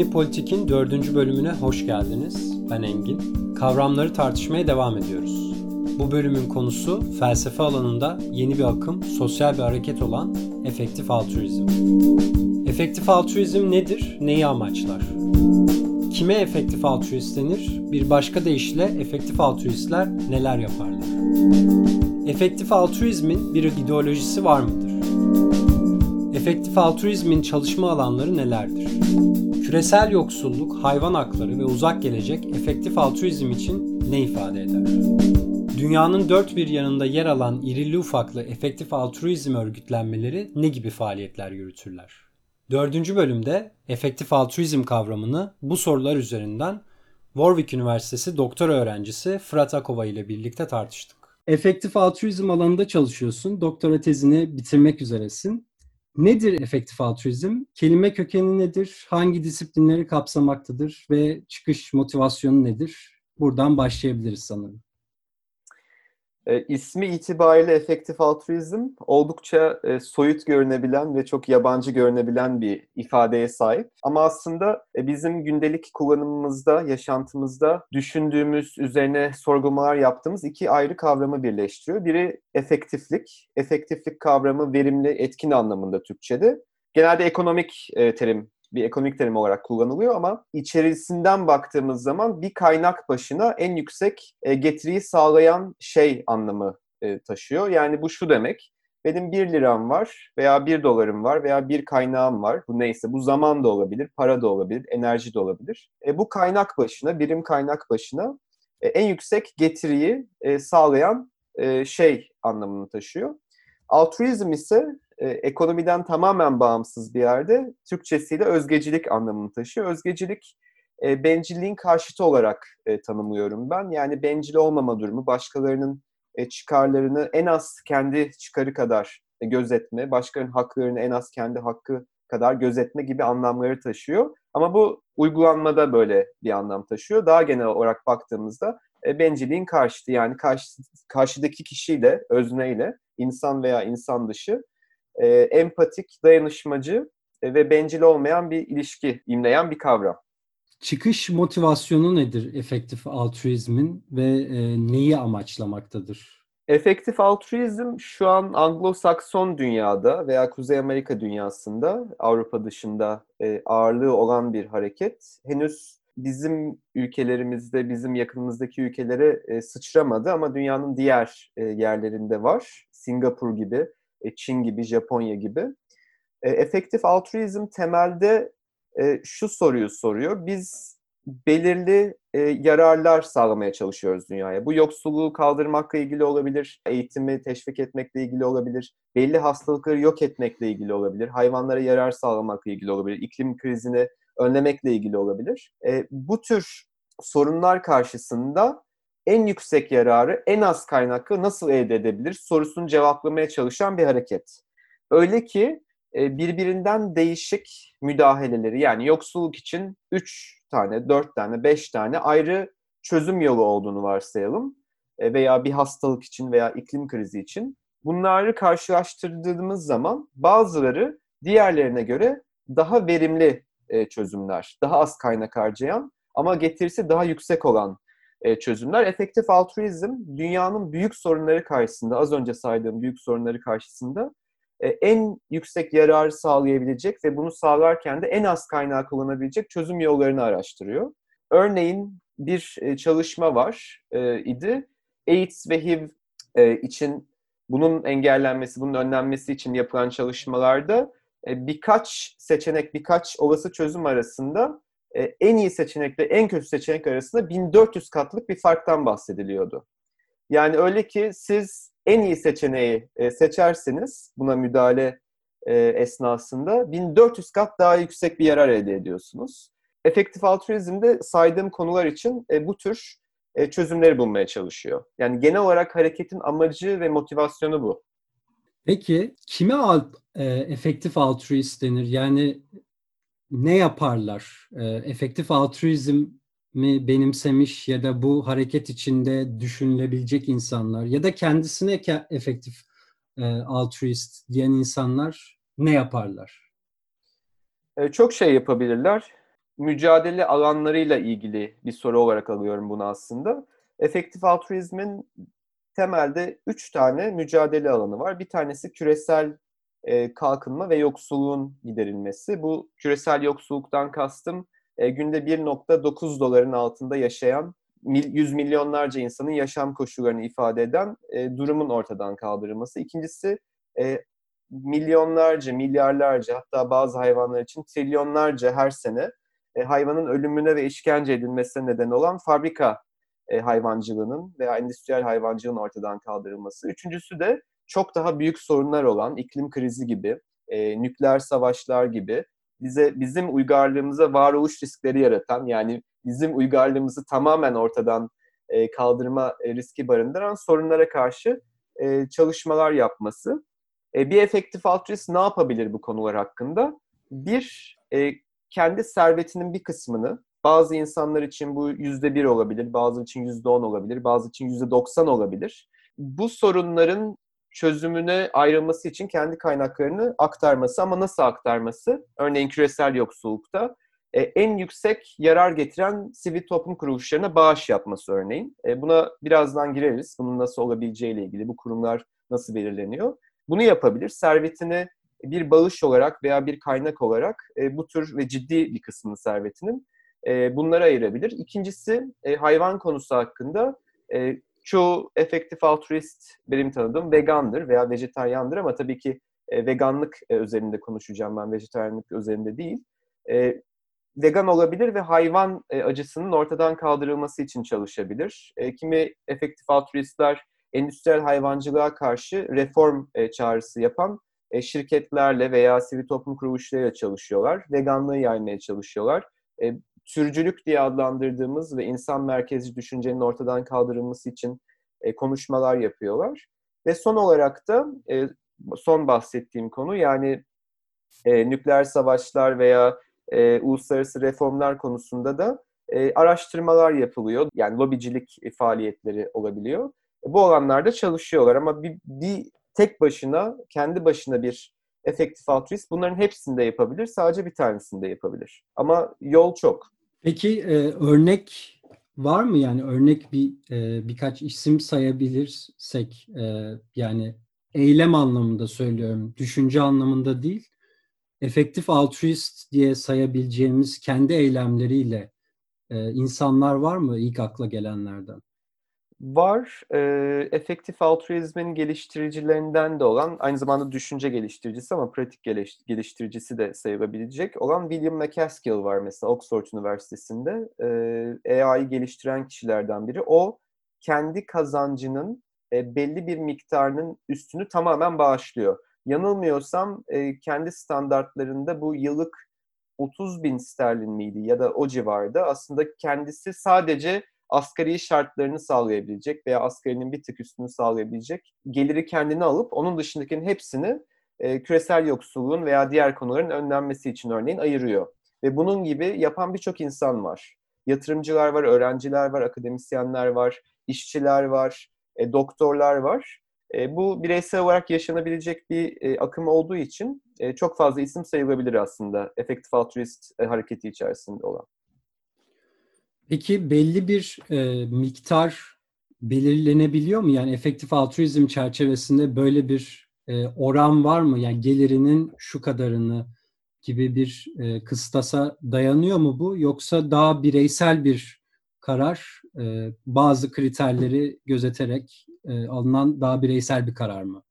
Omni Politik'in dördüncü bölümüne hoş geldiniz. Ben Engin. Kavramları tartışmaya devam ediyoruz. Bu bölümün konusu felsefe alanında yeni bir akım, sosyal bir hareket olan efektif altruizm. Efektif altruizm nedir? Neyi amaçlar? Kime efektif altruist denir? Bir başka deyişle efektif altruistler neler yaparlar? Efektif altruizmin bir ideolojisi var mıdır? Efektif altruizmin çalışma alanları nelerdir? Küresel yoksulluk, hayvan hakları ve uzak gelecek efektif altruizm için ne ifade eder? Dünyanın dört bir yanında yer alan irili ufaklı efektif altruizm örgütlenmeleri ne gibi faaliyetler yürütürler? Dördüncü bölümde efektif altruizm kavramını bu sorular üzerinden Warwick Üniversitesi doktor öğrencisi Fırat Akova ile birlikte tartıştık. Efektif altruizm alanında çalışıyorsun. Doktora tezini bitirmek üzeresin. Nedir efektif altruizm? Kelime kökeni nedir? Hangi disiplinleri kapsamaktadır ve çıkış motivasyonu nedir? Buradan başlayabiliriz sanırım. E, ismi itibariyle efektif altruizm oldukça e, soyut görünebilen ve çok yabancı görünebilen bir ifadeye sahip. Ama aslında e, bizim gündelik kullanımımızda, yaşantımızda düşündüğümüz, üzerine sorgulamalar yaptığımız iki ayrı kavramı birleştiriyor. Biri efektiflik. Efektiflik kavramı verimli, etkin anlamında Türkçe'de. Genelde ekonomik e, terim bir ekonomik terim olarak kullanılıyor ama içerisinden baktığımız zaman bir kaynak başına en yüksek e, getiriyi sağlayan şey anlamı e, taşıyor. Yani bu şu demek, benim 1 liram var veya 1 dolarım var veya bir kaynağım var. Bu neyse bu zaman da olabilir, para da olabilir, enerji de olabilir. E, bu kaynak başına, birim kaynak başına e, en yüksek getiriyi sağlayan şey anlamını taşıyor. Altruizm ise e, ekonomiden tamamen bağımsız bir yerde Türkçesiyle özgecilik anlamını taşıyor. Özgecilik e, bencilliğin karşıtı olarak e, tanımlıyorum ben. Yani bencil olmama durumu, başkalarının e, çıkarlarını en az kendi çıkarı kadar gözetme, başkalarının haklarını en az kendi hakkı kadar gözetme gibi anlamları taşıyor. Ama bu uygulanmada böyle bir anlam taşıyor. Daha genel olarak baktığımızda bencilliğin karşıtı yani karşı, karşıdaki kişiyle, özneyle, insan veya insan dışı e, empatik, dayanışmacı e, ve bencil olmayan bir ilişki imleyen bir kavram. Çıkış motivasyonu nedir efektif altruizmin ve e, neyi amaçlamaktadır? Efektif altruizm şu an Anglo-Sakson dünyada veya Kuzey Amerika dünyasında Avrupa dışında e, ağırlığı olan bir hareket. Henüz bizim ülkelerimizde, bizim yakınımızdaki ülkelere e, sıçramadı ama dünyanın diğer e, yerlerinde var. Singapur gibi, Çin gibi, Japonya gibi. E, efektif altruizm temelde e, şu soruyu soruyor. Biz belirli yararlar sağlamaya çalışıyoruz dünyaya. Bu yoksulluğu kaldırmakla ilgili olabilir, eğitimi teşvik etmekle ilgili olabilir, belli hastalıkları yok etmekle ilgili olabilir, hayvanlara yarar sağlamakla ilgili olabilir, iklim krizini önlemekle ilgili olabilir. bu tür sorunlar karşısında en yüksek yararı en az kaynaklı nasıl elde edebilir sorusunu cevaplamaya çalışan bir hareket. Öyle ki e, birbirinden değişik müdahaleleri yani yoksulluk için 3 tane, 4 tane, 5 tane ayrı çözüm yolu olduğunu varsayalım e, veya bir hastalık için veya iklim krizi için. Bunları karşılaştırdığımız zaman bazıları diğerlerine göre daha verimli e, çözümler, daha az kaynak harcayan ama getirisi daha yüksek olan e, çözümler. Efektif altruizm dünyanın büyük sorunları karşısında, az önce saydığım büyük sorunları karşısında e, en yüksek yararı sağlayabilecek ve bunu sağlarken de en az kaynağı kullanabilecek çözüm yollarını araştırıyor. Örneğin bir e, çalışma var idi. AIDS ve HIV için bunun engellenmesi, bunun önlenmesi için yapılan çalışmalarda birkaç seçenek, birkaç olası çözüm arasında e, en iyi seçenekle en kötü seçenek arasında 1400 katlık bir farktan bahsediliyordu. Yani öyle ki siz en iyi seçeneği e, seçerseniz buna müdahale e, esnasında 1400 kat daha yüksek bir yarar elde ediyorsunuz. Efektif altruizmde saydığım konular için bu tür çözümleri bulmaya çalışıyor. Yani genel olarak hareketin amacı ve motivasyonu bu. Peki kime alt, e, efektif altruist denir? Yani ne yaparlar? E, efektif altruizm mi benimsemiş ya da bu hareket içinde düşünülebilecek insanlar ya da kendisine efektif e, altruist diyen insanlar ne yaparlar? E, çok şey yapabilirler. mücadele alanlarıyla ilgili bir soru olarak alıyorum bunu aslında. Efektif altruizmin temelde üç tane mücadele alanı var. Bir tanesi küresel e, kalkınma ve yoksulluğun giderilmesi. Bu küresel yoksulluktan kastım e, günde 1.9 doların altında yaşayan yüz milyonlarca insanın yaşam koşullarını ifade eden e, durumun ortadan kaldırılması. İkincisi e, milyonlarca, milyarlarca hatta bazı hayvanlar için trilyonlarca her sene e, hayvanın ölümüne ve işkence edilmesine neden olan fabrika e, hayvancılığının veya endüstriyel hayvancılığın ortadan kaldırılması. Üçüncüsü de çok daha büyük sorunlar olan iklim krizi gibi, e, nükleer savaşlar gibi bize bizim uygarlığımıza varoluş riskleri yaratan yani bizim uygarlığımızı tamamen ortadan e, kaldırma e, riski barındıran sorunlara karşı e, çalışmalar yapması. E, bir efektif altruist ne yapabilir bu konular hakkında? Bir, e, kendi servetinin bir kısmını, bazı insanlar için bu yüzde bir olabilir, bazı için yüzde on olabilir, bazı için yüzde doksan olabilir. Bu sorunların çözümüne ayrılması için kendi kaynaklarını aktarması ama nasıl aktarması? Örneğin küresel yoksullukta e, en yüksek yarar getiren sivil toplum kuruluşlarına bağış yapması örneğin. E, buna birazdan gireriz. Bunun nasıl olabileceğiyle ilgili, bu kurumlar nasıl belirleniyor. Bunu yapabilir. Servetini bir bağış olarak veya bir kaynak olarak e, bu tür ve ciddi bir kısmını servetinin e, bunlara ayırabilir. İkincisi e, hayvan konusu hakkında e, çoğu efektif altruist benim tanıdığım vegandır veya vejetaryandır ama tabii ki e, veganlık e, üzerinde konuşacağım ben, vejetaryanlık üzerinde değil. E, vegan olabilir ve hayvan e, acısının ortadan kaldırılması için çalışabilir. Kimi efektif altruistler endüstriyel hayvancılığa karşı reform çağrısı yapan şirketlerle veya sivil toplum kuruluşlarıyla çalışıyorlar. Veganlığı yaymaya çalışıyorlar. Türcülük diye adlandırdığımız ve insan merkezli düşüncenin ortadan kaldırılması için e, konuşmalar yapıyorlar. Ve son olarak da e, son bahsettiğim konu yani e, nükleer savaşlar veya uluslararası reformlar konusunda da araştırmalar yapılıyor. Yani lobicilik faaliyetleri olabiliyor. Bu alanlarda çalışıyorlar ama bir, bir tek başına, kendi başına bir efektif altruist bunların hepsini de yapabilir. Sadece bir tanesini de yapabilir. Ama yol çok. Peki e, örnek var mı yani örnek bir e, birkaç isim sayabilirsek e, yani eylem anlamında söylüyorum, düşünce anlamında değil. Efektif altruist diye sayabileceğimiz kendi eylemleriyle e, insanlar var mı ilk akla gelenlerden? Var. E, efektif altruizmin geliştiricilerinden de olan, aynı zamanda düşünce geliştiricisi ama pratik geliştiricisi de sayılabilecek olan William McCaskill var mesela Oxford Üniversitesi'nde. E, AI geliştiren kişilerden biri. O kendi kazancının e, belli bir miktarının üstünü tamamen bağışlıyor. Yanılmıyorsam e, kendi standartlarında bu yıllık 30 bin sterlin miydi ya da o civarda aslında kendisi sadece asgari şartlarını sağlayabilecek veya asgarinin bir tık üstünü sağlayabilecek geliri kendine alıp onun dışındakinin hepsini e, küresel yoksulluğun veya diğer konuların önlenmesi için örneğin ayırıyor. Ve bunun gibi yapan birçok insan var. Yatırımcılar var, öğrenciler var, akademisyenler var, işçiler var, e, doktorlar var. E, bu bireysel olarak yaşanabilecek bir e, akım olduğu için e, çok fazla isim sayılabilir aslında efektif altruist e, hareketi içerisinde olan. Peki belli bir e, miktar belirlenebiliyor mu? Yani efektif altruizm çerçevesinde böyle bir e, oran var mı? Yani gelirinin şu kadarını gibi bir e, kıstasa dayanıyor mu bu? Yoksa daha bireysel bir karar, e, bazı kriterleri gözeterek e, alınan daha bireysel bir karar mı?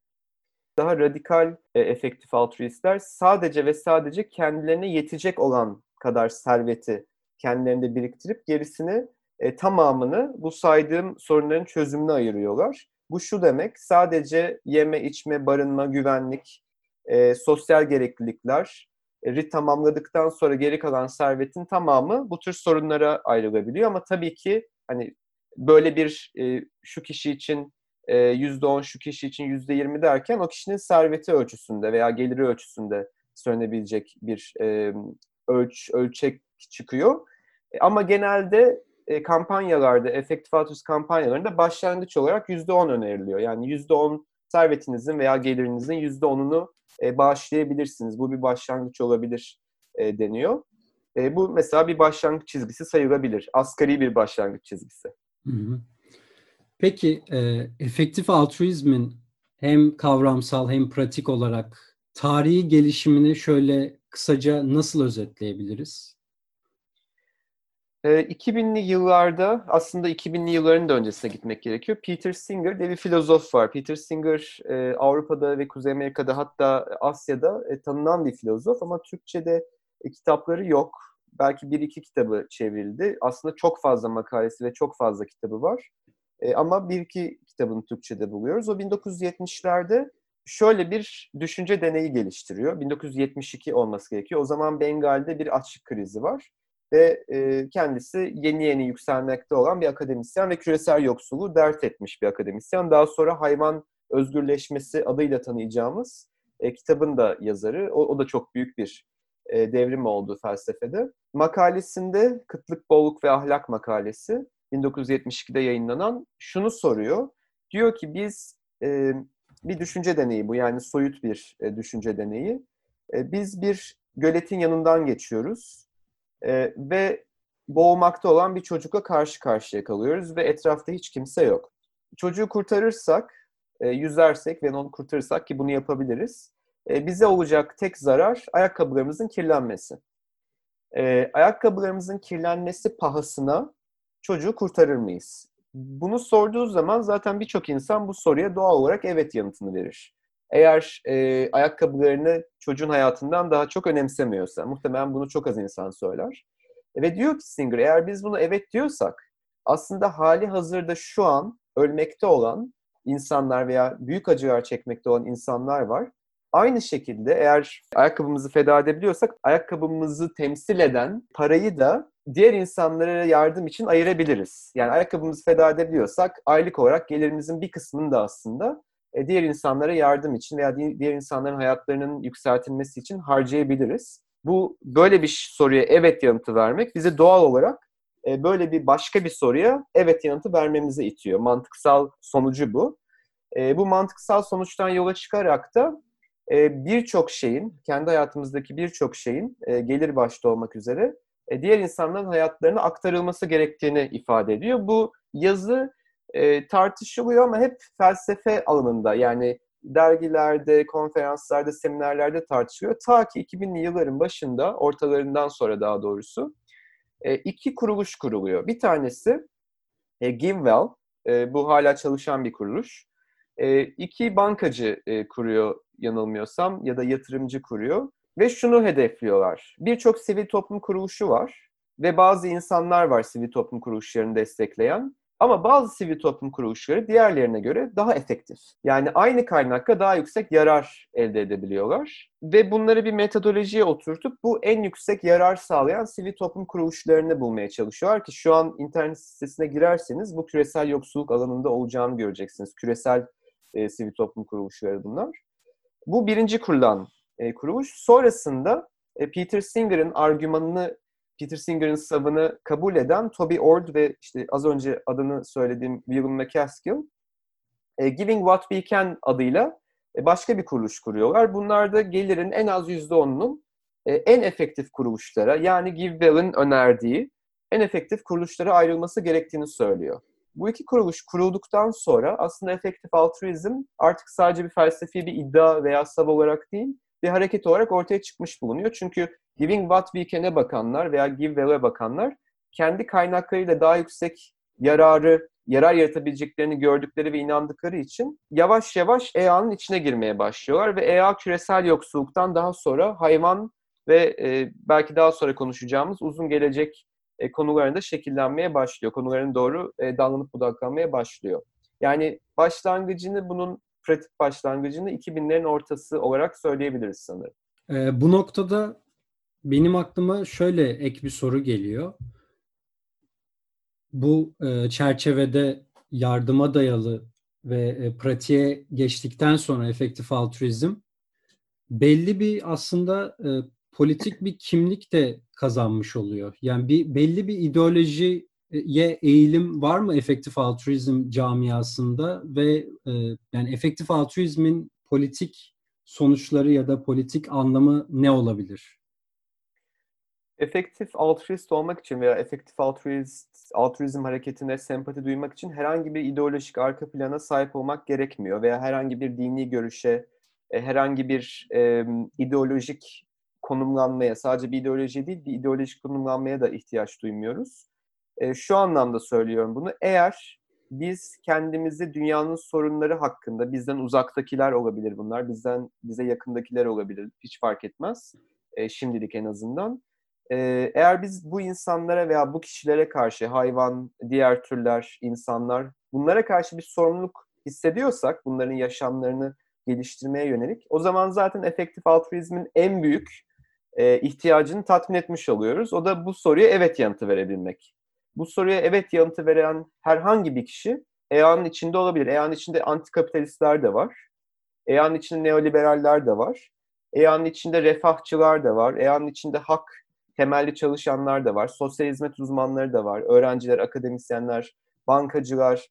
Daha radikal e, efektif altruistler sadece ve sadece kendilerine yetecek olan kadar serveti kendilerinde biriktirip gerisini e, tamamını bu saydığım sorunların çözümüne ayırıyorlar. Bu şu demek sadece yeme, içme, barınma, güvenlik, e, sosyal gereklilikler e, tamamladıktan sonra geri kalan servetin tamamı bu tür sorunlara ayrılabiliyor. Ama tabii ki hani böyle bir e, şu kişi için yüzde on, şu kişi için yüzde yirmi derken o kişinin serveti ölçüsünde veya geliri ölçüsünde söylenebilecek bir e, ölç ölçek çıkıyor. E, ama genelde e, kampanyalarda, efektif altruist kampanyalarında başlangıç olarak %10 öneriliyor. Yani %10 servetinizin veya gelirinizin %10'unu e, bağışlayabilirsiniz. Bu bir başlangıç olabilir deniyor. Bu mesela bir başlangıç çizgisi sayılabilir. Asgari bir başlangıç çizgisi. Peki efektif altruizmin hem kavramsal hem pratik olarak tarihi gelişimini şöyle kısaca nasıl özetleyebiliriz? 2000'li yıllarda aslında 2000'li yılların da öncesine gitmek gerekiyor. Peter Singer diye bir filozof var. Peter Singer Avrupa'da ve Kuzey Amerika'da hatta Asya'da tanınan bir filozof ama Türkçe'de kitapları yok. Belki bir iki kitabı çevrildi. Aslında çok fazla makalesi ve çok fazla kitabı var. Ama bir iki kitabını Türkçe'de buluyoruz. O 1970'lerde şöyle bir düşünce deneyi geliştiriyor. 1972 olması gerekiyor. O zaman Bengal'de bir açlık krizi var ve e, kendisi yeni yeni yükselmekte olan bir akademisyen ve küresel yoksulluğu dert etmiş bir akademisyen. Daha sonra Hayvan Özgürleşmesi adıyla tanıyacağımız e, kitabın da yazarı. O, o da çok büyük bir e, devrim oldu felsefede. Makalesinde Kıtlık, Bolluk ve Ahlak makalesi 1972'de yayınlanan şunu soruyor. Diyor ki biz e, bir düşünce deneyi bu yani soyut bir e, düşünce deneyi. E, biz bir göletin yanından geçiyoruz e, ve boğulmakta olan bir çocukla karşı karşıya kalıyoruz ve etrafta hiç kimse yok. Çocuğu kurtarırsak, e, yüzersek ve onu kurtarırsak ki bunu yapabiliriz, e, bize olacak tek zarar ayakkabılarımızın kirlenmesi. E, ayakkabılarımızın kirlenmesi pahasına çocuğu kurtarır mıyız? Bunu sorduğu zaman zaten birçok insan bu soruya doğal olarak evet yanıtını verir. Eğer e, ayakkabılarını çocuğun hayatından daha çok önemsemiyorsa, muhtemelen bunu çok az insan söyler. Ve diyor ki Singer, eğer biz bunu evet diyorsak, aslında hali hazırda şu an ölmekte olan insanlar veya büyük acılar çekmekte olan insanlar var. Aynı şekilde eğer ayakkabımızı feda edebiliyorsak, ayakkabımızı temsil eden parayı da diğer insanlara yardım için ayırabiliriz. Yani ayakkabımızı feda edebiliyorsak aylık olarak gelirimizin bir kısmını da aslında e, diğer insanlara yardım için veya diğer insanların hayatlarının yükseltilmesi için harcayabiliriz. Bu böyle bir soruya evet yanıtı vermek bize doğal olarak e, böyle bir başka bir soruya evet yanıtı vermemize itiyor. Mantıksal sonucu bu. E, bu mantıksal sonuçtan yola çıkarak da birçok şeyin, kendi hayatımızdaki birçok şeyin gelir başta olmak üzere diğer insanların hayatlarına aktarılması gerektiğini ifade ediyor. Bu yazı e, tartışılıyor ama hep felsefe alanında yani dergilerde, konferanslarda, seminerlerde tartışılıyor. Ta ki 2000'li yılların başında, ortalarından sonra daha doğrusu e, iki kuruluş kuruluyor. Bir tanesi e, GiveWell, e, bu hala çalışan bir kuruluş. E, iki bankacı e, kuruyor yanılmıyorsam ya da yatırımcı kuruyor ve şunu hedefliyorlar. Birçok sivil toplum kuruluşu var ve bazı insanlar var sivil toplum kuruluşlarını destekleyen. Ama bazı sivil toplum kuruluşları diğerlerine göre daha efektif. Yani aynı kaynakla daha yüksek yarar elde edebiliyorlar. Ve bunları bir metodolojiye oturtup bu en yüksek yarar sağlayan sivil toplum kuruluşlarını bulmaya çalışıyorlar ki şu an internet sitesine girerseniz bu küresel yoksulluk alanında olacağını göreceksiniz. Küresel e, sivil toplum kuruluşları bunlar. Bu birinci kurulan e, kuruluş. Sonrasında e, Peter Singer'ın argümanını Peter Singer'ın savını kabul eden Toby Ord ve işte az önce adını söylediğim William McCaskill e, Giving What We Can adıyla e, başka bir kuruluş kuruyorlar. Bunlar da gelirin en az %10'unun e, en efektif kuruluşlara yani GiveWell'in önerdiği en efektif kuruluşlara ayrılması gerektiğini söylüyor. Bu iki kuruluş kurulduktan sonra aslında efektif altruizm artık sadece bir felsefi bir iddia veya sav olarak değil, bir hareket olarak ortaya çıkmış bulunuyor. Çünkü Giving What We Can'e bakanlar veya Give Well'e bakanlar kendi kaynaklarıyla daha yüksek yararı, yarar yaratabileceklerini gördükleri ve inandıkları için yavaş yavaş EA'nın içine girmeye başlıyorlar ve EA küresel yoksulluktan daha sonra hayvan ve e, belki daha sonra konuşacağımız uzun gelecek e, konularında şekillenmeye başlıyor. Konuların doğru e, dallanıp budaklanmaya başlıyor. Yani başlangıcını bunun pratik başlangıcını 2000'lerin ortası olarak söyleyebiliriz sanırım. E, bu noktada benim aklıma şöyle ek bir soru geliyor. Bu e, çerçevede yardıma dayalı ve e, pratiğe geçtikten sonra efektif altruizm belli bir aslında e, politik bir kimlik de kazanmış oluyor. Yani bir belli bir ideolojiye eğilim var mı efektif altruizm camiasında ve e, yani efektif altruizmin politik sonuçları ya da politik anlamı ne olabilir? Efektif altruist olmak için veya efektif altruist, altruizm hareketine sempati duymak için herhangi bir ideolojik arka plana sahip olmak gerekmiyor veya herhangi bir dini görüşe, e, herhangi bir e, ideolojik konumlanmaya, sadece bir ideoloji değil, bir ideolojik konumlanmaya da ihtiyaç duymuyoruz. E, şu anlamda söylüyorum bunu. Eğer biz kendimizi dünyanın sorunları hakkında, bizden uzaktakiler olabilir bunlar, bizden bize yakındakiler olabilir, hiç fark etmez. E, şimdilik en azından. E, eğer biz bu insanlara veya bu kişilere karşı, hayvan, diğer türler, insanlar, bunlara karşı bir sorumluluk hissediyorsak, bunların yaşamlarını geliştirmeye yönelik, o zaman zaten efektif altruizmin en büyük e, ihtiyacını tatmin etmiş oluyoruz. O da bu soruya evet yanıtı verebilmek. Bu soruya evet yanıtı veren herhangi bir kişi EA'nın içinde olabilir. EA'nın içinde antikapitalistler de var. EA'nın içinde neoliberaller de var. EA'nın içinde refahçılar da var. EA'nın içinde hak temelli çalışanlar da var. Sosyal hizmet uzmanları da var. Öğrenciler, akademisyenler, bankacılar,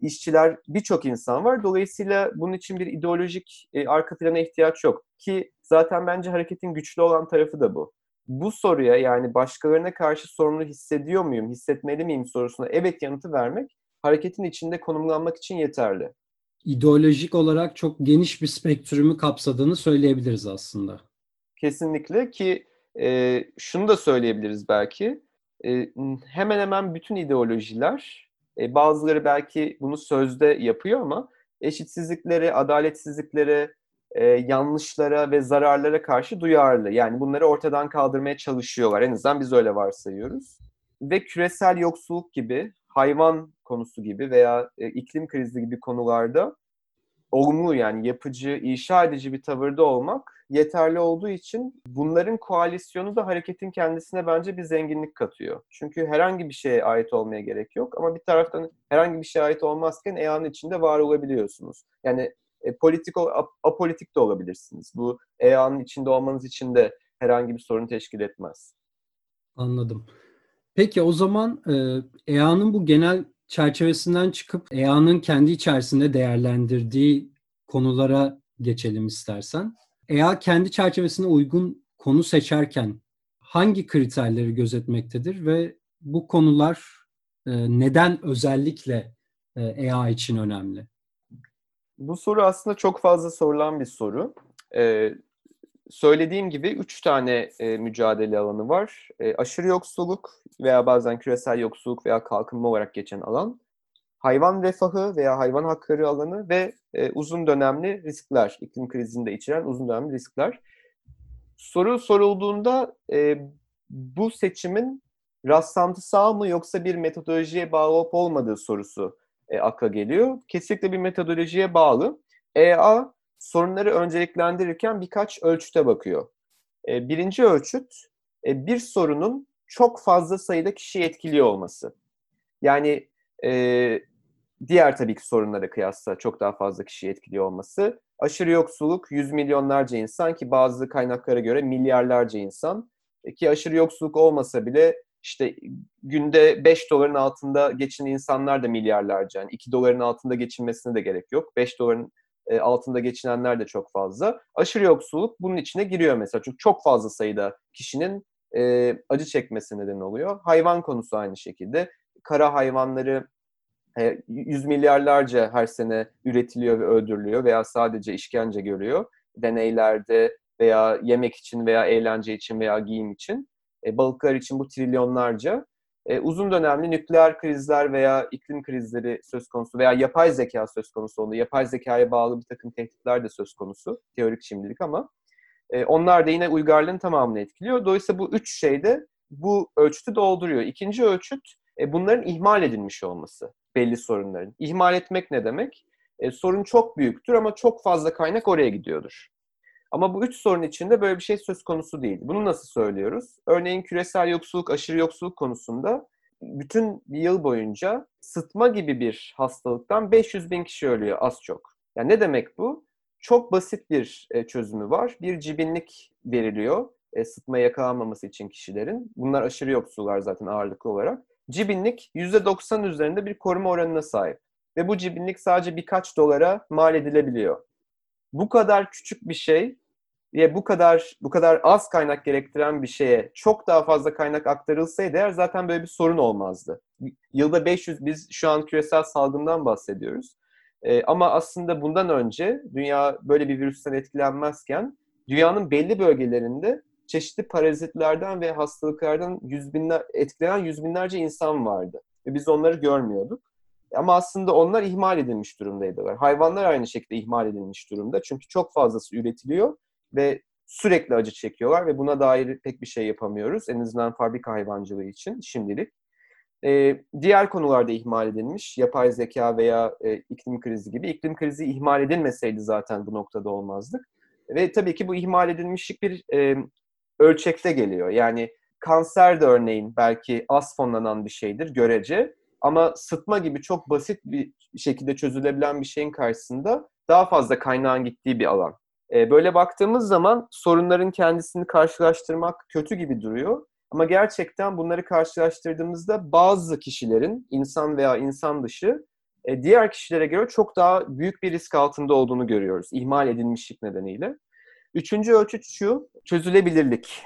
işçiler birçok insan var. Dolayısıyla bunun için bir ideolojik e, arka plana ihtiyaç yok. Ki zaten bence hareketin güçlü olan tarafı da bu. Bu soruya yani başkalarına karşı sorumlu hissediyor muyum, hissetmeli miyim sorusuna evet yanıtı vermek hareketin içinde konumlanmak için yeterli. İdeolojik olarak çok geniş bir spektrümü kapsadığını söyleyebiliriz aslında. Kesinlikle ki e, şunu da söyleyebiliriz belki. E, hemen hemen bütün ideolojiler e, bazıları belki bunu sözde yapıyor ama eşitsizliklere, adaletsizliklere, e, yanlışlara ve zararlara karşı duyarlı. Yani bunları ortadan kaldırmaya çalışıyorlar. En azından biz öyle varsayıyoruz. Ve küresel yoksulluk gibi, hayvan konusu gibi veya e, iklim krizi gibi konularda olumlu yani yapıcı, inşa edici bir tavırda olmak yeterli olduğu için bunların koalisyonu da hareketin kendisine bence bir zenginlik katıyor. Çünkü herhangi bir şeye ait olmaya gerek yok ama bir taraftan herhangi bir şeye ait olmazken EA'nın içinde var olabiliyorsunuz. Yani e, politik, ap, apolitik de olabilirsiniz. Bu EA'nın içinde olmanız için de herhangi bir sorun teşkil etmez. Anladım. Peki o zaman EA'nın bu genel çerçevesinden çıkıp EA'nın kendi içerisinde değerlendirdiği konulara geçelim istersen. EA kendi çerçevesine uygun konu seçerken hangi kriterleri gözetmektedir ve bu konular neden özellikle EA için önemli? Bu soru aslında çok fazla sorulan bir soru. Ee, söylediğim gibi üç tane e, mücadele alanı var. E, aşırı yoksulluk veya bazen küresel yoksulluk veya kalkınma olarak geçen alan. Hayvan refahı veya hayvan hakları alanı ve e, uzun dönemli riskler, iklim krizinde içeren uzun dönemli riskler. Soru sorulduğunda e, bu seçimin rastlantısal mı yoksa bir metodolojiye bağlı olup olmadığı sorusu e, akla geliyor. Kesinlikle bir metodolojiye bağlı. EA sorunları önceliklendirirken birkaç ölçüte bakıyor. E, birinci ölçüt e, bir sorunun çok fazla sayıda kişiyi etkiliyor olması. Yani e, diğer tabii ki sorunlara kıyasla çok daha fazla kişiyi etkiliyor olması. Aşırı yoksulluk yüz milyonlarca insan ki bazı kaynaklara göre milyarlarca insan e, ki aşırı yoksulluk olmasa bile işte günde 5 doların altında geçinen insanlar da milyarlarca. Yani 2 doların altında geçinmesine de gerek yok. 5 doların e, altında geçinenler de çok fazla. Aşırı yoksulluk bunun içine giriyor mesela. Çünkü çok fazla sayıda kişinin e, acı çekmesi neden oluyor. Hayvan konusu aynı şekilde. Kara hayvanları e, yüz milyarlarca her sene üretiliyor ve öldürülüyor veya sadece işkence görüyor. Deneylerde veya yemek için veya eğlence için veya giyim için. E, balıklar için bu trilyonlarca. E, uzun dönemli nükleer krizler veya iklim krizleri söz konusu veya yapay zeka söz konusu oldu. Yapay zekaya bağlı bir takım tehditler de söz konusu. Teorik şimdilik ama. E, onlar da yine uygarlığın tamamını etkiliyor. Dolayısıyla bu üç şey de bu ölçütü dolduruyor. İkinci ölçüt bunların ihmal edilmiş olması belli sorunların. İhmal etmek ne demek? Sorun çok büyüktür ama çok fazla kaynak oraya gidiyordur. Ama bu üç sorun içinde böyle bir şey söz konusu değil. Bunu nasıl söylüyoruz? Örneğin küresel yoksulluk, aşırı yoksulluk konusunda bütün yıl boyunca sıtma gibi bir hastalıktan 500 bin kişi ölüyor az çok. Yani ne demek bu? Çok basit bir e, çözümü var. Bir cibinlik veriliyor e, sıtma yakalanmaması için kişilerin. Bunlar aşırı yoksullar zaten ağırlıklı olarak. Cibinlik %90 üzerinde bir koruma oranına sahip. Ve bu cibinlik sadece birkaç dolara mal edilebiliyor. Bu kadar küçük bir şey ve bu kadar bu kadar az kaynak gerektiren bir şeye çok daha fazla kaynak aktarılsaydı eğer zaten böyle bir sorun olmazdı. Yılda 500 biz şu an küresel salgından bahsediyoruz. Ee, ama aslında bundan önce dünya böyle bir virüsten etkilenmezken dünyanın belli bölgelerinde çeşitli parazitlerden ve hastalıklardan yüz binler, etkilenen yüz binlerce insan vardı. Ve biz onları görmüyorduk. Ama aslında onlar ihmal edilmiş durumdaydılar. Hayvanlar aynı şekilde ihmal edilmiş durumda. Çünkü çok fazlası üretiliyor ve sürekli acı çekiyorlar ve buna dair pek bir şey yapamıyoruz. En azından fabrika hayvancılığı için şimdilik. Ee, diğer konularda ihmal edilmiş, yapay zeka veya e, iklim krizi gibi. İklim krizi ihmal edilmeseydi zaten bu noktada olmazdık. Ve tabii ki bu ihmal edilmişlik bir e, ölçekte geliyor. Yani kanser de örneğin belki az fonlanan bir şeydir görece. Ama sıtma gibi çok basit bir şekilde çözülebilen bir şeyin karşısında daha fazla kaynağın gittiği bir alan. E, böyle baktığımız zaman sorunların kendisini karşılaştırmak kötü gibi duruyor. Ama gerçekten bunları karşılaştırdığımızda bazı kişilerin, insan veya insan dışı, e, diğer kişilere göre çok daha büyük bir risk altında olduğunu görüyoruz. ihmal edilmişlik nedeniyle. Üçüncü ölçüt şu, çözülebilirlik.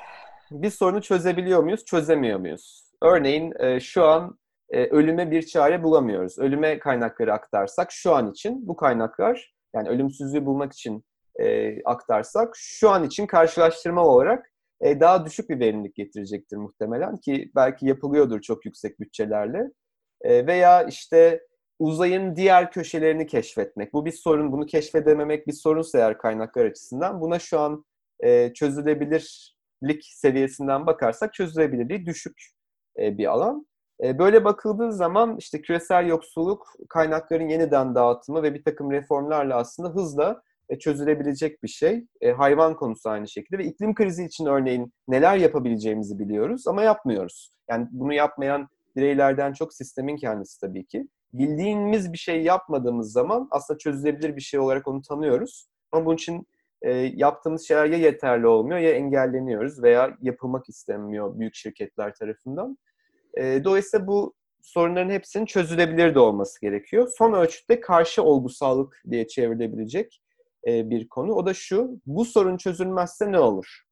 Bir sorunu çözebiliyor muyuz, çözemiyor muyuz? Örneğin e, şu an e, ölüme bir çare bulamıyoruz. Ölüme kaynakları aktarsak şu an için bu kaynaklar, yani ölümsüzlüğü bulmak için e, aktarsak şu an için karşılaştırma olarak e, daha düşük bir verimlilik getirecektir muhtemelen ki belki yapılıyordur çok yüksek bütçelerle. E, veya işte uzayın diğer köşelerini keşfetmek. Bu bir sorun. Bunu keşfedememek bir sorunsa eğer kaynaklar açısından buna şu an e, çözülebilirlik seviyesinden bakarsak çözülebilirliği düşük e, bir alan. E, böyle bakıldığı zaman işte küresel yoksulluk, kaynakların yeniden dağıtımı ve bir takım reformlarla aslında hızla e, çözülebilecek bir şey. E, hayvan konusu aynı şekilde ve iklim krizi için örneğin neler yapabileceğimizi biliyoruz ama yapmıyoruz. Yani bunu yapmayan bireylerden çok sistemin kendisi tabii ki. Bildiğimiz bir şey yapmadığımız zaman aslında çözülebilir bir şey olarak onu tanıyoruz. Ama bunun için e, yaptığımız şeyler ya yeterli olmuyor ya engelleniyoruz veya yapılmak istenmiyor büyük şirketler tarafından. E, dolayısıyla bu sorunların hepsinin çözülebilir de olması gerekiyor. Son ölçütte karşı olgusallık diye çevrilebilecek e, bir konu. O da şu, bu sorun çözülmezse ne olur?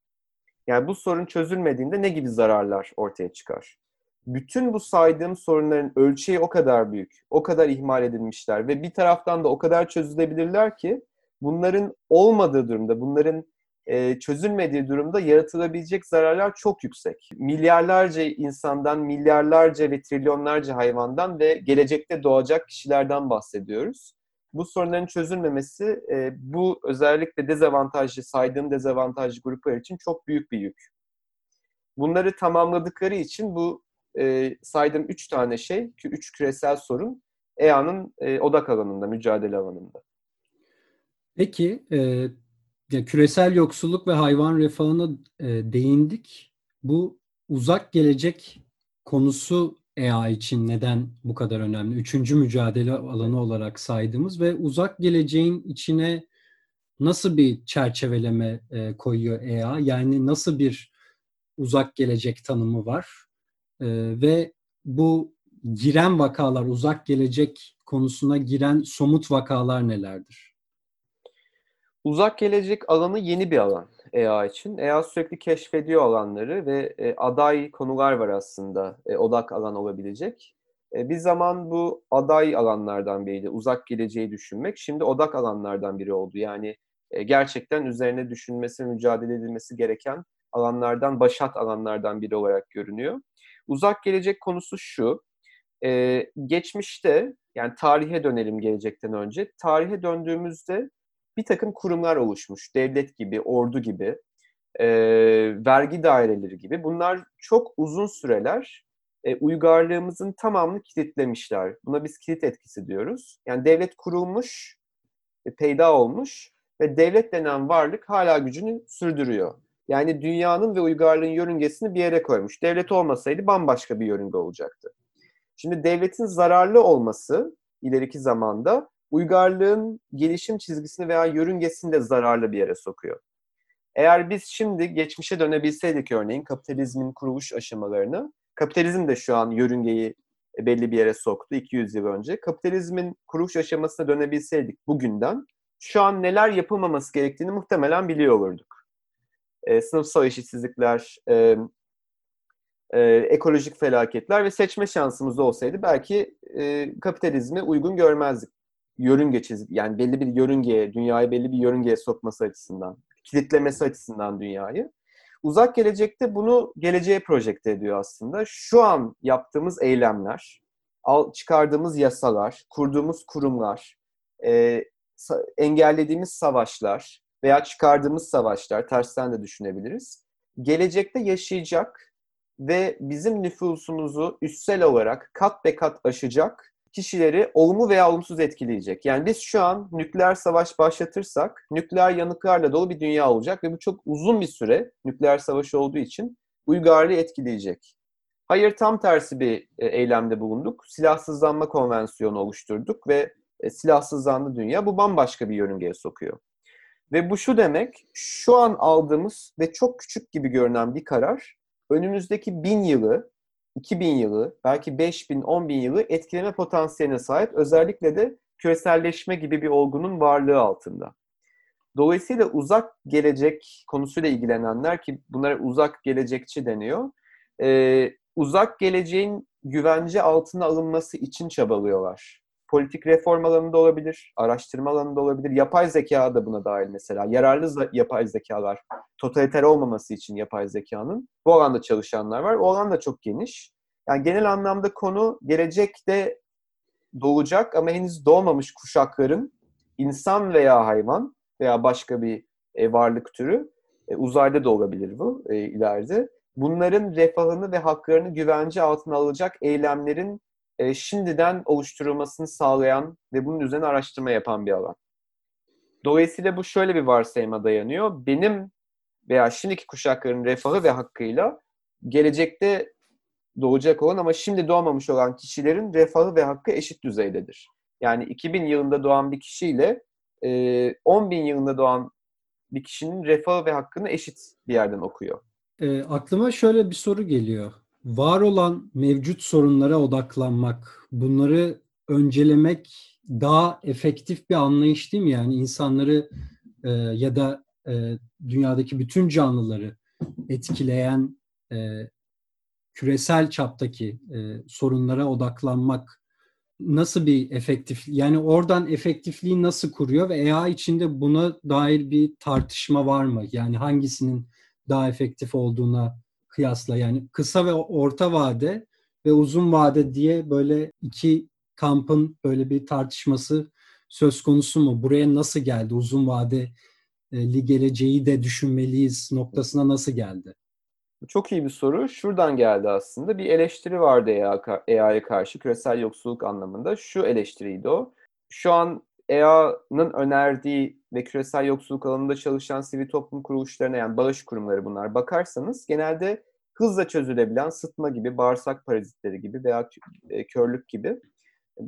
Yani bu sorun çözülmediğinde ne gibi zararlar ortaya çıkar? Bütün bu saydığım sorunların ölçeği o kadar büyük, o kadar ihmal edilmişler ve bir taraftan da o kadar çözülebilirler ki bunların olmadığı durumda, bunların e, çözülmediği durumda yaratılabilecek zararlar çok yüksek. Milyarlarca insandan, milyarlarca ve trilyonlarca hayvandan ve gelecekte doğacak kişilerden bahsediyoruz bu sorunların çözülmemesi e, bu özellikle dezavantajlı saydığım dezavantajlı gruplar için çok büyük bir yük. Bunları tamamladıkları için bu e, saydığım üç tane şey, üç küresel sorun EA'nın e, odak alanında, mücadele alanında. Peki, e, ya küresel yoksulluk ve hayvan refahına e, değindik. Bu uzak gelecek konusu EA için neden bu kadar önemli? Üçüncü mücadele alanı olarak saydığımız ve uzak geleceğin içine nasıl bir çerçeveleme e, koyuyor EA? Yani nasıl bir uzak gelecek tanımı var? E, ve bu giren vakalar, uzak gelecek konusuna giren somut vakalar nelerdir? Uzak gelecek alanı yeni bir alan. EA için. EA sürekli keşfediyor alanları ve e, aday konular var aslında e, odak alan olabilecek. E, bir zaman bu aday alanlardan biriydi. Uzak geleceği düşünmek. Şimdi odak alanlardan biri oldu. Yani e, gerçekten üzerine düşünmesi, mücadele edilmesi gereken alanlardan, başat alanlardan biri olarak görünüyor. Uzak gelecek konusu şu. E, geçmişte, yani tarihe dönelim gelecekten önce. Tarihe döndüğümüzde bir takım kurumlar oluşmuş. Devlet gibi, ordu gibi, e, vergi daireleri gibi. Bunlar çok uzun süreler e, uygarlığımızın tamamını kilitlemişler. Buna biz kilit etkisi diyoruz. Yani devlet kurulmuş, e, peyda olmuş ve devlet denen varlık hala gücünü sürdürüyor. Yani dünyanın ve uygarlığın yörüngesini bir yere koymuş. Devlet olmasaydı bambaşka bir yörünge olacaktı. Şimdi devletin zararlı olması ileriki zamanda uygarlığın gelişim çizgisini veya yörüngesini de zararlı bir yere sokuyor. Eğer biz şimdi geçmişe dönebilseydik örneğin kapitalizmin kuruluş aşamalarını, kapitalizm de şu an yörüngeyi belli bir yere soktu 200 yıl önce. Kapitalizmin kuruluş aşamasına dönebilseydik bugünden şu an neler yapılmaması gerektiğini muhtemelen biliyor olurduk. e, sınıfsal eşitsizlikler, e, e, ekolojik felaketler ve seçme şansımız olsaydı belki e, kapitalizmi uygun görmezdik. Yörünge çiz, yani belli bir yörüngeye, dünyayı belli bir yörüngeye sokması açısından, kilitlemesi açısından dünyayı. Uzak gelecekte bunu geleceğe projekte ediyor aslında. Şu an yaptığımız eylemler, çıkardığımız yasalar, kurduğumuz kurumlar, e, engellediğimiz savaşlar veya çıkardığımız savaşlar, tersten de düşünebiliriz. Gelecekte yaşayacak ve bizim nüfusumuzu üstsel olarak kat be kat aşacak kişileri olumlu veya olumsuz etkileyecek. Yani biz şu an nükleer savaş başlatırsak nükleer yanıklarla dolu bir dünya olacak ve bu çok uzun bir süre nükleer savaş olduğu için uygarlığı etkileyecek. Hayır tam tersi bir e, eylemde bulunduk. Silahsızlanma konvansiyonu oluşturduk ve e, silahsızlandı dünya. Bu bambaşka bir yörüngeye sokuyor. Ve bu şu demek, şu an aldığımız ve çok küçük gibi görünen bir karar önümüzdeki bin yılı, 2000 yılı, belki 5000, 10 bin yılı etkileme potansiyeline sahip. Özellikle de küreselleşme gibi bir olgunun varlığı altında. Dolayısıyla uzak gelecek konusuyla ilgilenenler ki bunlara uzak gelecekçi deniyor. E, uzak geleceğin güvence altına alınması için çabalıyorlar. Politik reform alanında olabilir, araştırma alanında olabilir, yapay zeka da buna dahil mesela. Yararlı yapay zekalar, totaliter olmaması için yapay zekanın. Bu alanda çalışanlar var. O alan da çok geniş. Yani genel anlamda konu gelecekte doğacak ama henüz doğmamış kuşakların insan veya hayvan veya başka bir e, varlık türü e, uzayda da olabilir bu e, ileride. Bunların refahını ve haklarını güvence altına alacak eylemlerin e, şimdiden oluşturulmasını sağlayan ve bunun üzerine araştırma yapan bir alan. Dolayısıyla bu şöyle bir varsayıma dayanıyor. Benim veya şimdiki kuşakların refahı ve hakkıyla gelecekte doğacak olan ama şimdi doğmamış olan kişilerin refahı ve hakkı eşit düzeydedir. Yani 2000 yılında doğan bir kişiyle e, 10 bin yılında doğan bir kişinin refahı ve hakkını eşit bir yerden okuyor. E, aklıma şöyle bir soru geliyor. Var olan mevcut sorunlara odaklanmak, bunları öncelemek daha efektif bir anlayış değil mi? Yani insanları e, ya da e, dünyadaki bütün canlıları etkileyen e, küresel çaptaki e, sorunlara odaklanmak nasıl bir efektif yani oradan efektifliği nasıl kuruyor ve EA içinde buna dair bir tartışma var mı? Yani hangisinin daha efektif olduğuna kıyasla yani kısa ve orta vade ve uzun vade diye böyle iki kampın böyle bir tartışması söz konusu mu? Buraya nasıl geldi? Uzun vadeli geleceği de düşünmeliyiz noktasına nasıl geldi? Çok iyi bir soru. Şuradan geldi aslında. Bir eleştiri vardı EA'ya karşı küresel yoksulluk anlamında. Şu eleştiriydi o. Şu an EA'nın önerdiği ve küresel yoksulluk alanında çalışan sivil toplum kuruluşlarına yani bağış kurumları bunlar bakarsanız genelde hızla çözülebilen sıtma gibi, bağırsak parazitleri gibi veya e, körlük gibi,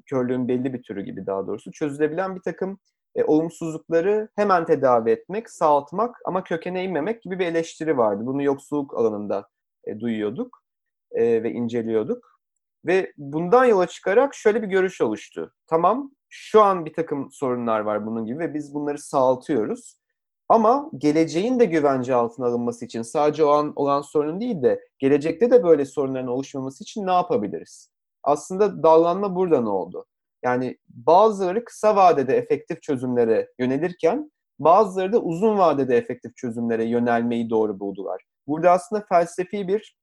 körlüğün belli bir türü gibi daha doğrusu çözülebilen bir takım e, olumsuzlukları hemen tedavi etmek, sağaltmak ama kökene inmemek gibi bir eleştiri vardı. Bunu yoksulluk alanında e, duyuyorduk e, ve inceliyorduk. Ve bundan yola çıkarak şöyle bir görüş oluştu. Tamam, şu an bir takım sorunlar var bunun gibi ve biz bunları sağaltıyoruz. Ama geleceğin de güvence altına alınması için sadece o an olan sorun değil de gelecekte de böyle sorunların oluşmaması için ne yapabiliriz? Aslında dallanma buradan oldu. Yani bazıları kısa vadede efektif çözümlere yönelirken bazıları da uzun vadede efektif çözümlere yönelmeyi doğru buldular. Burada aslında felsefi bir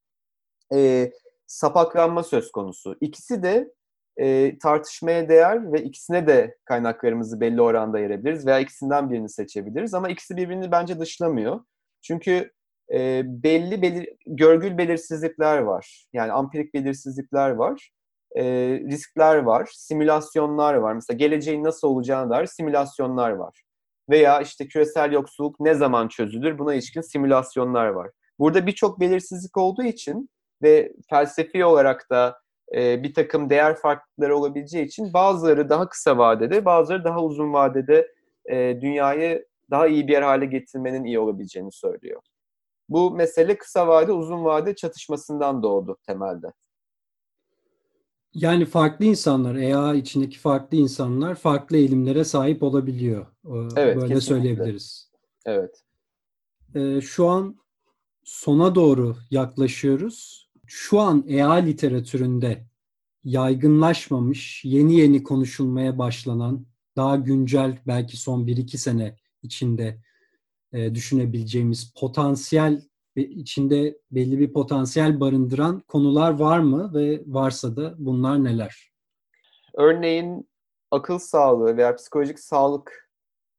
e, sapaklanma söz konusu. İkisi de e, tartışmaya değer ve ikisine de kaynaklarımızı belli oranda ayırabiliriz veya ikisinden birini seçebiliriz ama ikisi birbirini bence dışlamıyor. Çünkü e, belli belir, görgül belirsizlikler var. Yani ampirik belirsizlikler var. E, riskler var, simülasyonlar var. Mesela geleceğin nasıl olacağına dair simülasyonlar var. Veya işte küresel yoksulluk ne zaman çözülür buna ilişkin simülasyonlar var. Burada birçok belirsizlik olduğu için ve felsefi olarak da e, bir takım değer farklılıkları olabileceği için bazıları daha kısa vadede, bazıları daha uzun vadede e, dünyayı daha iyi bir yer hale getirmenin iyi olabileceğini söylüyor. Bu mesele kısa vade, uzun vade çatışmasından doğdu temelde. Yani farklı insanlar, EA içindeki farklı insanlar farklı eğilimlere sahip olabiliyor. Evet, Böyle kesinlikle. söyleyebiliriz. Evet. Ee, şu an sona doğru yaklaşıyoruz. Şu an EA literatüründe yaygınlaşmamış, yeni yeni konuşulmaya başlanan, daha güncel belki son 1-2 sene içinde e, düşünebileceğimiz potansiyel içinde belli bir potansiyel barındıran konular var mı ve varsa da bunlar neler? Örneğin akıl sağlığı veya psikolojik sağlık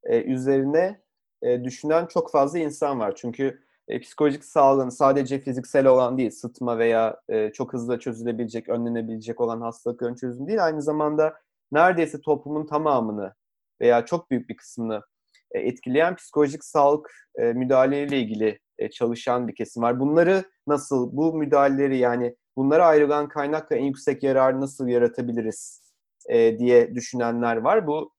e, üzerine e, düşünen çok fazla insan var. Çünkü e, psikolojik sağlığın sadece fiziksel olan değil, sıtma veya e, çok hızlı çözülebilecek, önlenebilecek olan hastalıkların çözümü değil, aynı zamanda neredeyse toplumun tamamını veya çok büyük bir kısmını e, etkileyen psikolojik sağlık e, müdahaleleriyle ilgili e, çalışan bir kesim var. Bunları nasıl, bu müdahaleleri yani bunlara ayrılan kaynakla en yüksek yararı nasıl yaratabiliriz e, diye düşünenler var. Bu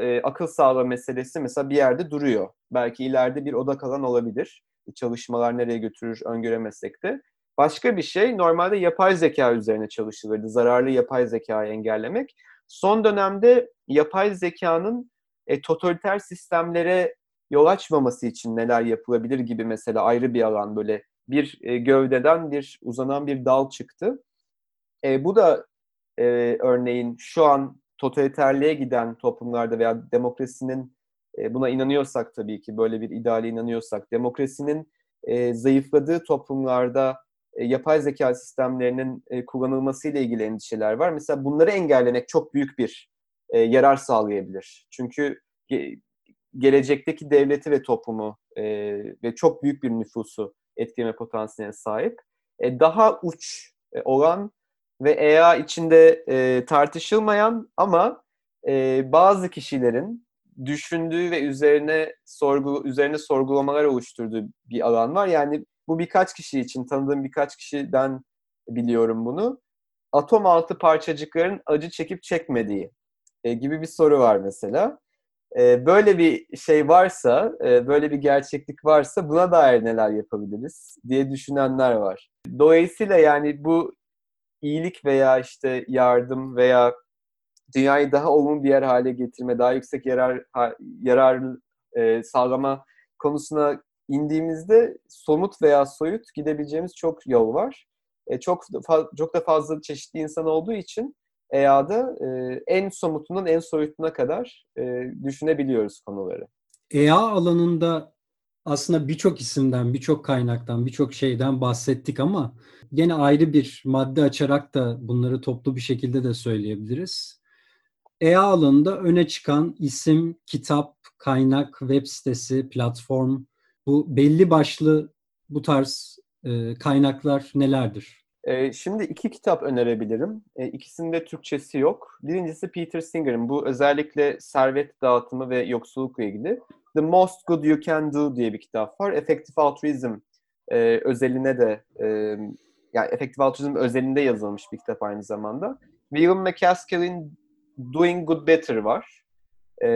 e, akıl sağlığı meselesi mesela bir yerde duruyor. Belki ileride bir odak alan olabilir. Çalışmalar nereye götürür öngöremezsek de. Başka bir şey normalde yapay zeka üzerine çalışılırdı. Zararlı yapay zekayı engellemek. Son dönemde yapay zekanın e, totaliter sistemlere yol açmaması için neler yapılabilir gibi mesela ayrı bir alan böyle bir e, gövdeden bir uzanan bir dal çıktı. E, bu da e, örneğin şu an totaliterliğe giden toplumlarda veya demokrasinin e, buna inanıyorsak tabii ki böyle bir ideale inanıyorsak demokrasinin e, zayıfladığı toplumlarda e, yapay zeka sistemlerinin e, kullanılması ile ilgili endişeler var. Mesela bunları engellemek çok büyük bir e, yarar sağlayabilir. Çünkü ge- gelecekteki devleti ve toplumu e, ve çok büyük bir nüfusu etkileme potansiyeline sahip. E, daha uç e, olan ve EA içinde e, tartışılmayan ama e, bazı kişilerin düşündüğü ve üzerine sorgu üzerine sorgulamalar oluşturduğu bir alan var. Yani bu birkaç kişi için tanıdığım birkaç kişiden biliyorum bunu. Atom altı parçacıkların acı çekip çekmediği e, gibi bir soru var mesela. E, böyle bir şey varsa, e, böyle bir gerçeklik varsa buna dair neler yapabiliriz diye düşünenler var. Dolayısıyla yani bu iyilik veya işte yardım veya dünyayı daha olumlu bir yer hale getirme, daha yüksek yarar yarar e, sağlama konusuna indiğimizde somut veya soyut gidebileceğimiz çok yol var. E, çok çok da fazla çeşitli insan olduğu için EA'da e, en somutundan en soyutuna kadar e, düşünebiliyoruz konuları. EA alanında aslında birçok isimden, birçok kaynaktan, birçok şeyden bahsettik ama yine ayrı bir madde açarak da bunları toplu bir şekilde de söyleyebiliriz. EA alanında öne çıkan isim, kitap, kaynak, web sitesi, platform, bu belli başlı bu tarz e, kaynaklar nelerdir? E, şimdi iki kitap önerebilirim. E, ikisinde Türkçesi yok. Birincisi Peter Singer'ın bu özellikle servet dağıtımı ve yoksullukla ilgili. The Most Good You Can Do diye bir kitap var. Effective Altruism e, özeline de e, yani Effective Altruism özelinde yazılmış bir kitap aynı zamanda. William McCaskill'in Doing Good Better var. E,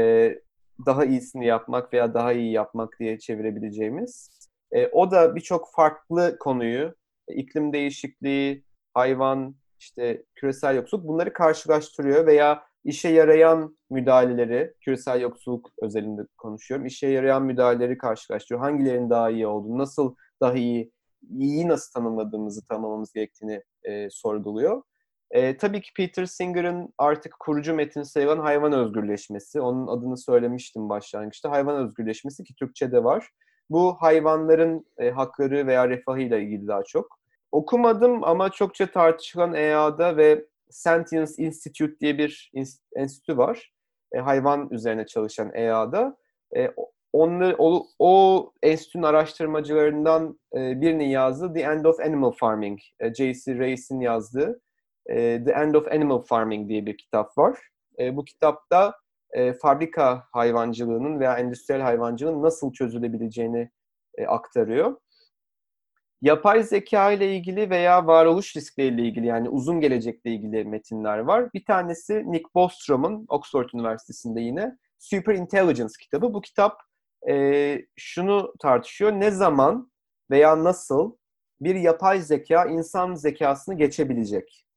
daha iyisini yapmak veya daha iyi yapmak diye çevirebileceğimiz. E, o da birçok farklı konuyu, iklim değişikliği, hayvan, işte küresel yoksulluk bunları karşılaştırıyor veya işe yarayan müdahaleleri, küresel yoksulluk özelinde konuşuyorum, işe yarayan müdahaleleri karşılaştırıyor. Hangilerinin daha iyi olduğunu, nasıl daha iyi, iyi nasıl tanımladığımızı tanımlamamız gerektiğini e, sorguluyor. E, tabii ki Peter Singer'ın artık kurucu metin sayılan hayvan özgürleşmesi. Onun adını söylemiştim başlangıçta. Hayvan özgürleşmesi ki Türkçe'de var. Bu hayvanların e, hakları veya refahıyla ilgili daha çok. Okumadım ama çokça tartışılan EA'da ve Sentience Institute diye bir enstitü var. E, hayvan üzerine çalışan EA'da. E, onu, o, o enstitünün araştırmacılarından e, birinin yazdığı The End of Animal Farming, e, J.C. Reis'in yazdığı e, The End of Animal Farming diye bir kitap var. E, bu kitapta e, fabrika hayvancılığının veya endüstriyel hayvancılığın nasıl çözülebileceğini e, aktarıyor. Yapay zeka ile ilgili veya varoluş riskleriyle ilgili yani uzun gelecekle ilgili metinler var. Bir tanesi Nick Bostrom'un Oxford Üniversitesi'nde yine Super Intelligence kitabı. Bu kitap e, şunu tartışıyor. Ne zaman veya nasıl bir yapay zeka insan zekasını geçebilecek?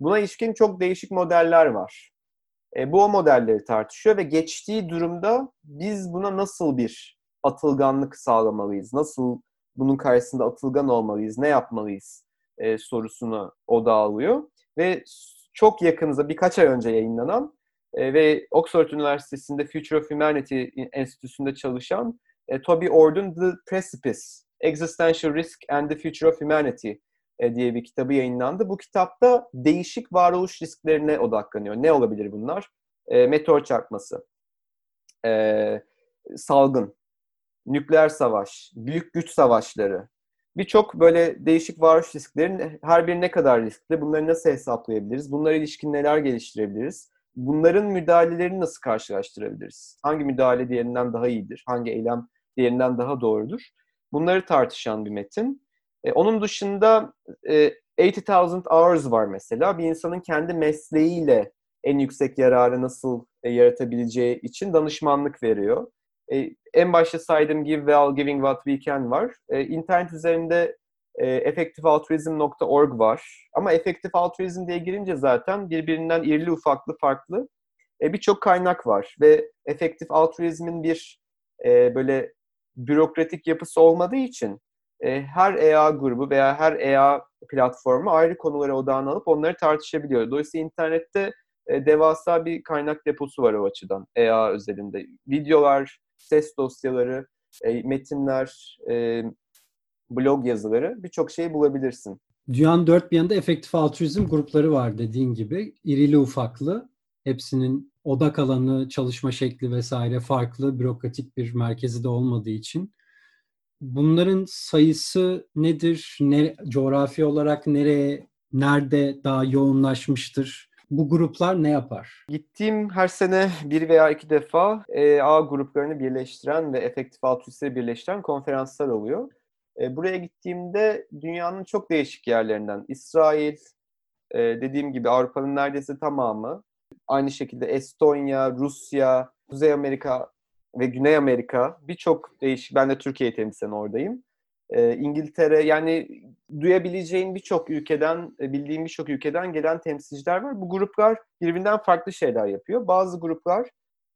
Buna ilişkin çok değişik modeller var. E, bu o modelleri tartışıyor ve geçtiği durumda biz buna nasıl bir atılganlık sağlamalıyız? Nasıl bunun karşısında atılgan olmalıyız, ne yapmalıyız e, sorusunu odağa alıyor. Ve çok yakınıza birkaç ay önce yayınlanan e, ve Oxford Üniversitesi'nde Future of Humanity Enstitüsü'nde çalışan e, Toby Ord'un The Precipice, Existential Risk and the Future of Humanity diye bir kitabı yayınlandı. Bu kitapta değişik varoluş risklerine odaklanıyor. Ne olabilir bunlar? E, meteor çarpması, e, salgın, nükleer savaş, büyük güç savaşları, birçok böyle değişik varoluş risklerin her biri ne kadar riskli, bunları nasıl hesaplayabiliriz, bunlara ilişkin neler geliştirebiliriz, bunların müdahalelerini nasıl karşılaştırabiliriz, hangi müdahale diğerinden daha iyidir, hangi eylem diğerinden daha doğrudur, bunları tartışan bir metin. E, onun dışında e, 80,000 Hours var mesela, bir insanın kendi mesleğiyle en yüksek yararı nasıl e, yaratabileceği için danışmanlık veriyor. E, en başta saydığım Give Well, Giving What We Can var. E, internet üzerinde e, effectivealtruism.org var. Ama effective altruism diye girince zaten birbirinden irili ufaklı farklı e, birçok kaynak var. Ve effective altruismin bir e, böyle bürokratik yapısı olmadığı için e, her EA grubu veya her EA platformu ayrı konulara odağını alıp onları tartışabiliyor. Dolayısıyla internette e, devasa bir kaynak deposu var o açıdan EA özelinde. Videolar, ses dosyaları, e, metinler, e, blog yazıları birçok şey bulabilirsin. Dünyanın dört bir yanında efektif altruizm grupları var dediğin gibi. irili ufaklı. Hepsinin odak alanı, çalışma şekli vesaire farklı. Bürokratik bir merkezi de olmadığı için. Bunların sayısı nedir? Ne, coğrafi olarak nereye, nerede daha yoğunlaşmıştır? Bu gruplar ne yapar? Gittiğim her sene bir veya iki defa e, A gruplarını birleştiren ve efektif altruistleri birleştiren konferanslar oluyor. E, buraya gittiğimde dünyanın çok değişik yerlerinden, İsrail, e, dediğim gibi Avrupa'nın neredeyse tamamı, aynı şekilde Estonya, Rusya, Kuzey Amerika ve Güney Amerika birçok değişik, ben de Türkiye temsilen oradayım. E, İngiltere yani duyabileceğin birçok ülkeden, e, bildiğim birçok ülkeden gelen temsilciler var. Bu gruplar birbirinden farklı şeyler yapıyor. Bazı gruplar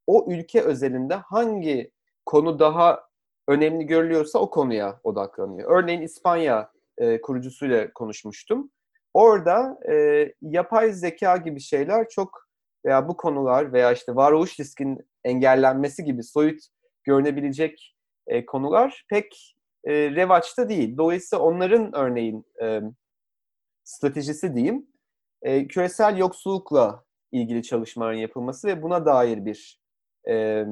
o ülke özelinde hangi konu daha önemli görülüyorsa o konuya odaklanıyor. Örneğin İspanya e, kurucusuyla konuşmuştum. Orada e, yapay zeka gibi şeyler çok veya bu konular veya işte varoluş riskin engellenmesi gibi soyut görünebilecek e, konular pek e, revaçta değil. Dolayısıyla onların örneğin e, stratejisi diyeyim e, küresel yoksullukla ilgili çalışmaların yapılması ve buna dair bir e,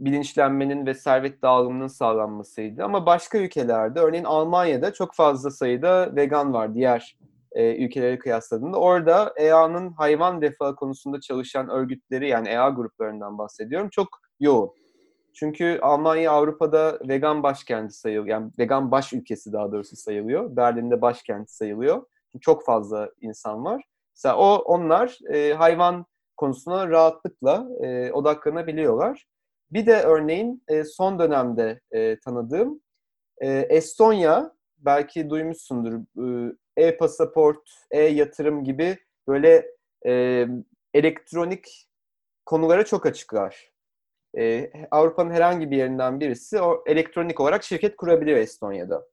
bilinçlenmenin ve servet dağılımının sağlanmasıydı. Ama başka ülkelerde, örneğin Almanya'da çok fazla sayıda vegan var diğer e, ülkeleri kıyasladığında. Orada EA'nın hayvan refahı konusunda çalışan örgütleri yani EA gruplarından bahsediyorum çok yoğun. Çünkü Almanya Avrupa'da vegan başkenti sayılıyor. Yani vegan baş ülkesi daha doğrusu sayılıyor. Berlin'de başkenti sayılıyor. Çok fazla insan var. Mesela o onlar e, hayvan konusuna rahatlıkla e, odaklanabiliyorlar. Bir de örneğin e, son dönemde e, tanıdığım e, Estonya, belki duymuşsundur, e, e-pasaport, e-yatırım gibi böyle e, elektronik konulara çok açıklar. E, Avrupa'nın herhangi bir yerinden birisi o elektronik olarak şirket kurabiliyor Estonya'da.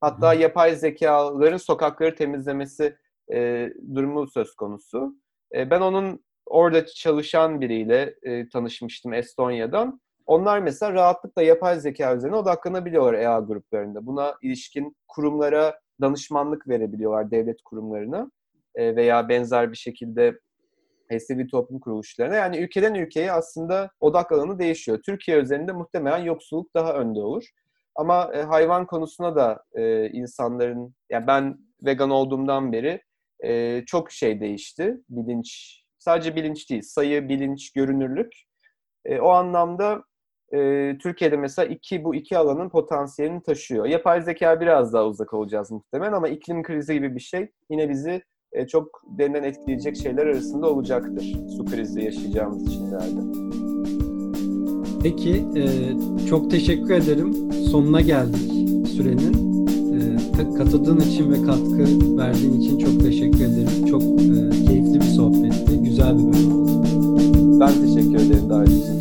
Hatta hmm. yapay zekaların sokakları temizlemesi e, durumu söz konusu. E, ben onun orada çalışan biriyle e, tanışmıştım Estonya'dan. Onlar mesela rahatlıkla yapay zeka üzerine odaklanabiliyorlar EA gruplarında. Buna ilişkin kurumlara danışmanlık verebiliyorlar devlet kurumlarına e, veya benzer bir şekilde sivil toplum kuruluşlarına. Yani ülkeden ülkeye aslında odak alanı değişiyor. Türkiye üzerinde muhtemelen yoksulluk daha önde olur. Ama e, hayvan konusuna da e, insanların, yani ben vegan olduğumdan beri çok şey değişti. Bilinç, sadece bilinç değil, sayı, bilinç, görünürlük. O anlamda e, Türkiye'de mesela iki bu iki alanın potansiyelini taşıyor. Yapay zeka biraz daha uzak olacağız muhtemelen ama iklim krizi gibi bir şey yine bizi e, çok derinden etkileyecek şeyler arasında olacaktır. Su krizi yaşayacağımız için herhalde. Peki, e, çok teşekkür ederim. Sonuna geldik sürenin. E, katıldığın için ve katkı verdiğin için çok teşekkür ederim. Çok e, keyifli bir sohbetti. Güzel bir bölüm oldu. Ben teşekkür ederim davet için.